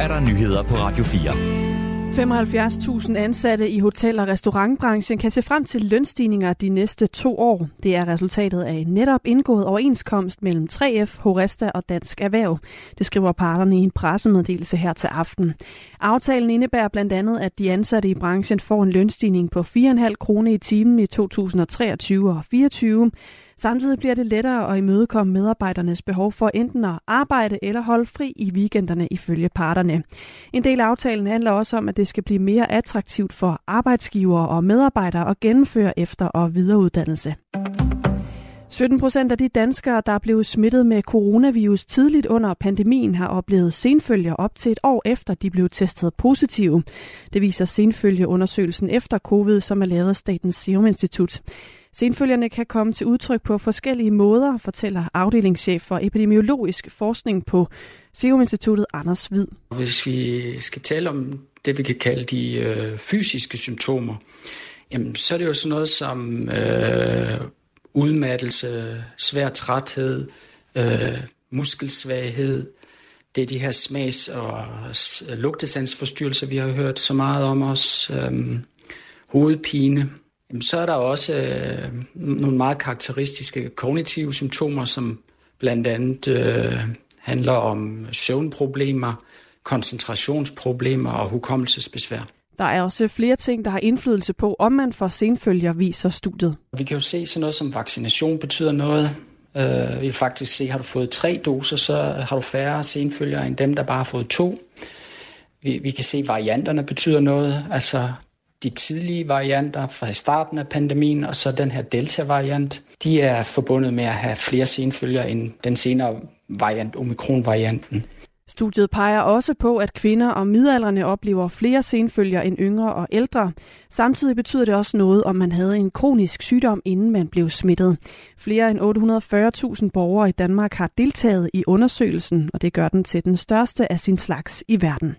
er der nyheder på Radio 4. 75.000 ansatte i hotel- og restaurantbranchen kan se frem til lønstigninger de næste to år. Det er resultatet af en netop indgået overenskomst mellem 3F, Horesta og Dansk Erhverv. Det skriver parterne i en pressemeddelelse her til aften. Aftalen indebærer blandt andet, at de ansatte i branchen får en lønstigning på 4,5 kroner i timen i 2023 og 2024. Samtidig bliver det lettere at imødekomme medarbejdernes behov for enten at arbejde eller holde fri i weekenderne ifølge parterne. En del af aftalen handler også om, at det skal blive mere attraktivt for arbejdsgivere og medarbejdere at gennemføre efter- og videreuddannelse. 17 procent af de danskere, der blev smittet med coronavirus tidligt under pandemien, har oplevet senfølger op til et år efter, de blev testet positive. Det viser senfølgeundersøgelsen efter covid, som er lavet af Statens Serum Institut. Senfølgerne kan komme til udtryk på forskellige måder, fortæller afdelingschef for epidemiologisk forskning på Serum Instituttet Anders Hvid. Hvis vi skal tale om det, vi kan kalde de øh, fysiske symptomer, jamen, så er det jo sådan noget som øh, udmattelse, svær træthed, øh, muskelsvaghed. Det er de her smags- og lugtesansforstyrrelser, vi har hørt så meget om os. Øh, hovedpine, Jamen, så er der også øh, nogle meget karakteristiske kognitive symptomer, som blandt andet øh, handler om søvnproblemer, koncentrationsproblemer og hukommelsesbesvær. Der er også flere ting, der har indflydelse på, om man får senfølger, viser studiet. Vi kan jo se sådan noget som vaccination betyder noget. Uh, vi kan faktisk se, har du fået tre doser, så har du færre senfølger end dem, der bare har fået to. Vi, vi kan se, at varianterne betyder noget. Altså, de tidlige varianter fra starten af pandemien, og så den her Delta-variant, de er forbundet med at have flere senfølger end den senere variant, Omikron-varianten. Studiet peger også på, at kvinder og midaldrende oplever flere senfølger end yngre og ældre. Samtidig betyder det også noget, om man havde en kronisk sygdom, inden man blev smittet. Flere end 840.000 borgere i Danmark har deltaget i undersøgelsen, og det gør den til den største af sin slags i verden.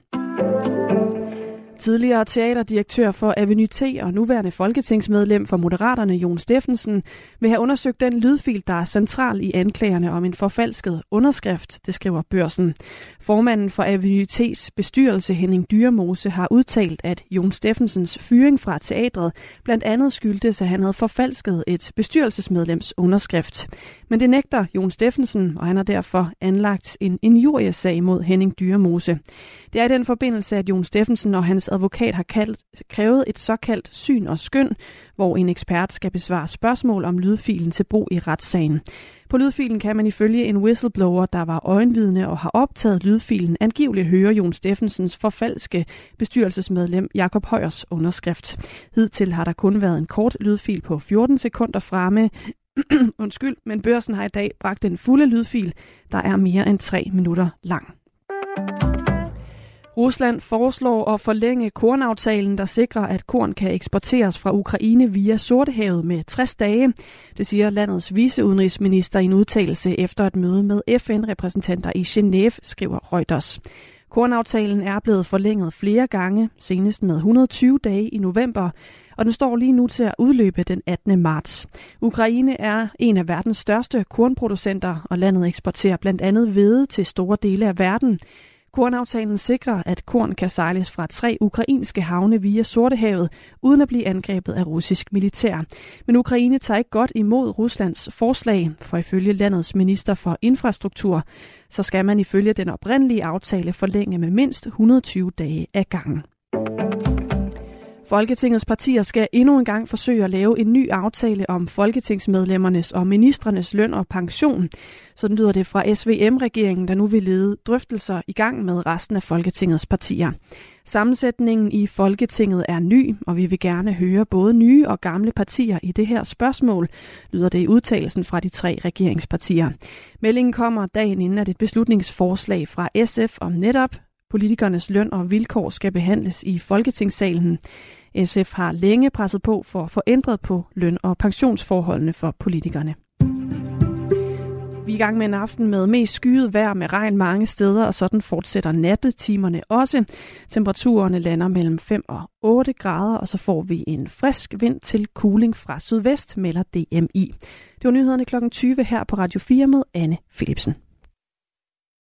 Tidligere teaterdirektør for Avenue T og nuværende folketingsmedlem for Moderaterne, Jon Steffensen, vil have undersøgt den lydfil, der er central i anklagerne om en forfalsket underskrift, det skriver børsen. Formanden for Avenue T's bestyrelse, Henning Dyremose, har udtalt, at Jon Steffensens fyring fra teatret blandt andet skyldtes, at han havde forfalsket et bestyrelsesmedlems underskrift. Men det nægter Jon Steffensen, og han har derfor anlagt en injuriesag mod Henning Dyremose. Det er i den forbindelse, at Jon Steffensen og hans advokat har kaldt, krævet et såkaldt syn og skøn, hvor en ekspert skal besvare spørgsmål om lydfilen til brug i retssagen. På lydfilen kan man ifølge en whistleblower, der var øjenvidne og har optaget lydfilen, angiveligt høre Jon Steffensens forfalske bestyrelsesmedlem Jakob Højers underskrift. Hidtil har der kun været en kort lydfil på 14 sekunder fremme, Undskyld, men børsen har i dag bragt den fulde lydfil, der er mere end 3 minutter lang. Rusland foreslår at forlænge kornaftalen, der sikrer, at korn kan eksporteres fra Ukraine via Sortehavet med 60 dage. Det siger landets viceudenrigsminister i en udtalelse efter et møde med FN-repræsentanter i Genève, skriver Reuters. Kornaftalen er blevet forlænget flere gange, senest med 120 dage i november, og den står lige nu til at udløbe den 18. marts. Ukraine er en af verdens største kornproducenter, og landet eksporterer blandt andet hvede til store dele af verden. Kornaftalen sikrer, at korn kan sejles fra tre ukrainske havne via Sortehavet, uden at blive angrebet af russisk militær. Men Ukraine tager ikke godt imod Ruslands forslag, for ifølge landets minister for infrastruktur, så skal man ifølge den oprindelige aftale forlænge med mindst 120 dage af gangen. Folketingets partier skal endnu en gang forsøge at lave en ny aftale om folketingsmedlemmernes og ministernes løn og pension. Sådan lyder det fra SVM-regeringen, der nu vil lede drøftelser i gang med resten af Folketingets partier. Sammensætningen i Folketinget er ny, og vi vil gerne høre både nye og gamle partier i det her spørgsmål, lyder det i udtalelsen fra de tre regeringspartier. Meldingen kommer dagen inden, at et beslutningsforslag fra SF om netop politikernes løn og vilkår skal behandles i Folketingssalen. SF har længe presset på for at få ændret på løn- og pensionsforholdene for politikerne. Vi er i gang med en aften med mest skyet vejr med regn mange steder, og sådan fortsætter nattetimerne også. Temperaturerne lander mellem 5 og 8 grader, og så får vi en frisk vind til cooling fra sydvest, melder DMI. Det var nyhederne kl. 20 her på Radio 4 med Anne Philipsen.